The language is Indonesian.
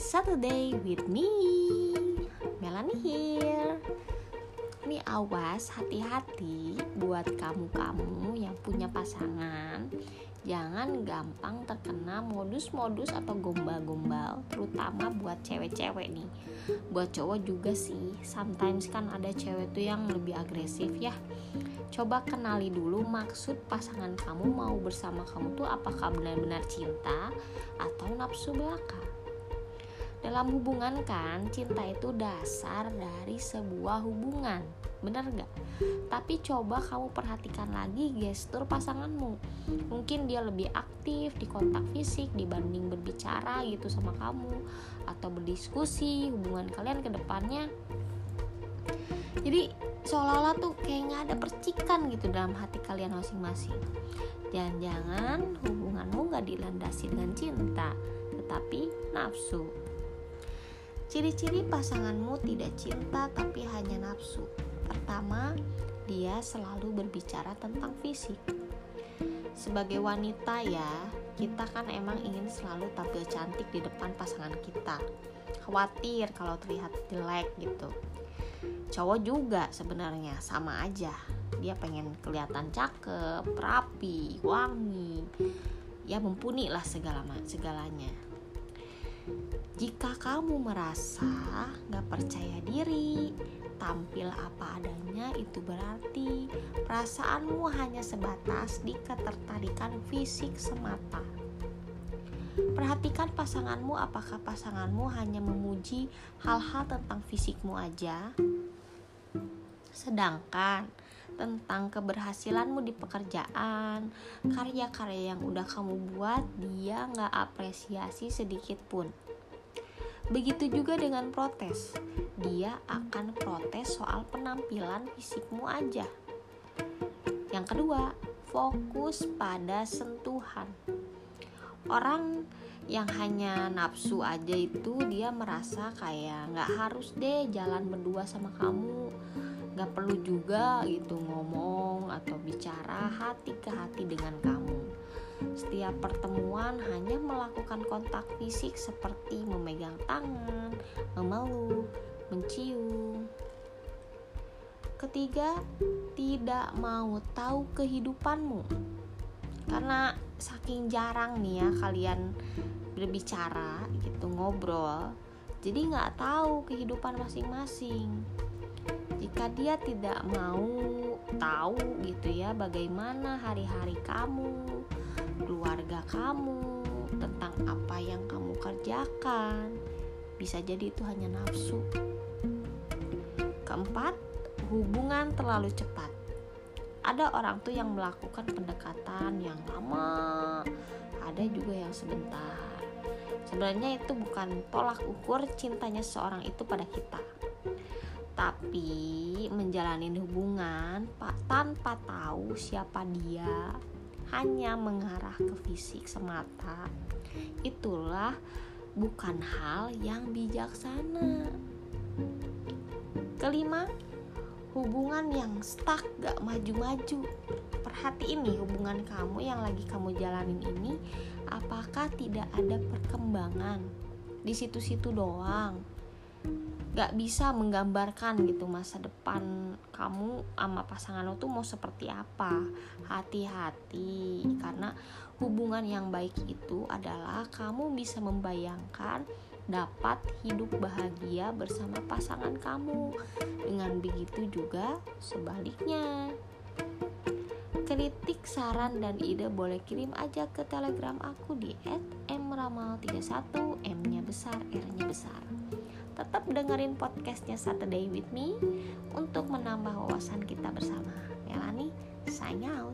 Saturday with me Melanie here. Ini awas hati-hati buat kamu-kamu yang punya pasangan. Jangan gampang terkena modus-modus atau gombal-gombal Terutama buat cewek-cewek nih. Buat cowok juga sih Sometimes kan ada cewek tuh yang lebih agresif ya. Coba kenali dulu maksud pasangan kamu mau bersama kamu tuh apakah benar-benar cinta atau nafsu belaka dalam hubungan kan cinta itu dasar dari sebuah hubungan. Bener gak? tapi coba kamu perhatikan lagi gestur pasanganmu. Mungkin dia lebih aktif di kontak fisik dibanding berbicara gitu sama kamu atau berdiskusi hubungan kalian ke depannya. Jadi seolah-olah tuh kayak nggak ada percikan gitu dalam hati kalian masing-masing. Jangan-jangan hubunganmu nggak dilandasi dengan cinta tetapi nafsu Ciri-ciri pasanganmu tidak cinta tapi hanya nafsu. Pertama, dia selalu berbicara tentang fisik. Sebagai wanita ya, kita kan emang ingin selalu tampil cantik di depan pasangan kita. Khawatir kalau terlihat jelek gitu. Cowok juga sebenarnya sama aja. Dia pengen kelihatan cakep, rapi, wangi. Ya mumpuni lah segala segalanya jika kamu merasa gak percaya diri, tampil apa adanya itu berarti perasaanmu hanya sebatas di ketertarikan fisik semata. Perhatikan pasanganmu apakah pasanganmu hanya memuji hal-hal tentang fisikmu aja. Sedangkan tentang keberhasilanmu di pekerjaan, karya-karya yang udah kamu buat, dia nggak apresiasi sedikit pun. Begitu juga dengan protes. Dia akan protes soal penampilan fisikmu aja. Yang kedua, fokus pada sentuhan. Orang yang hanya nafsu aja itu dia merasa kayak nggak harus deh jalan berdua sama kamu nggak perlu juga gitu ngomong atau bicara hati ke hati dengan kamu setiap pertemuan hanya melakukan kontak fisik seperti memegang tangan, memeluk, mencium. Ketiga, tidak mau tahu kehidupanmu. Karena saking jarang nih ya kalian berbicara gitu ngobrol, jadi nggak tahu kehidupan masing-masing. Jika dia tidak mau tahu gitu ya bagaimana hari-hari kamu, keluarga kamu, tentang apa yang kamu kerjakan. Bisa jadi itu hanya nafsu. Keempat, hubungan terlalu cepat. Ada orang tuh yang melakukan pendekatan yang lama, ada juga yang sebentar. Sebenarnya itu bukan tolak ukur cintanya seorang itu pada kita. Tapi menjalani hubungan pak tanpa tahu siapa dia, hanya mengarah ke fisik semata, itulah bukan hal yang bijaksana. Kelima, hubungan yang stuck gak maju-maju. Perhatiin nih hubungan kamu yang lagi kamu jalanin ini, apakah tidak ada perkembangan di situ-situ doang gak bisa menggambarkan gitu masa depan kamu sama pasangan lo tuh mau seperti apa. Hati-hati karena hubungan yang baik itu adalah kamu bisa membayangkan dapat hidup bahagia bersama pasangan kamu. Dengan begitu juga sebaliknya. Kritik, saran, dan ide boleh kirim aja ke telegram aku di @mramal31 M-nya besar, R-nya besar tetap dengerin podcastnya Saturday with me untuk menambah wawasan kita bersama. Ya, Melani, sign out.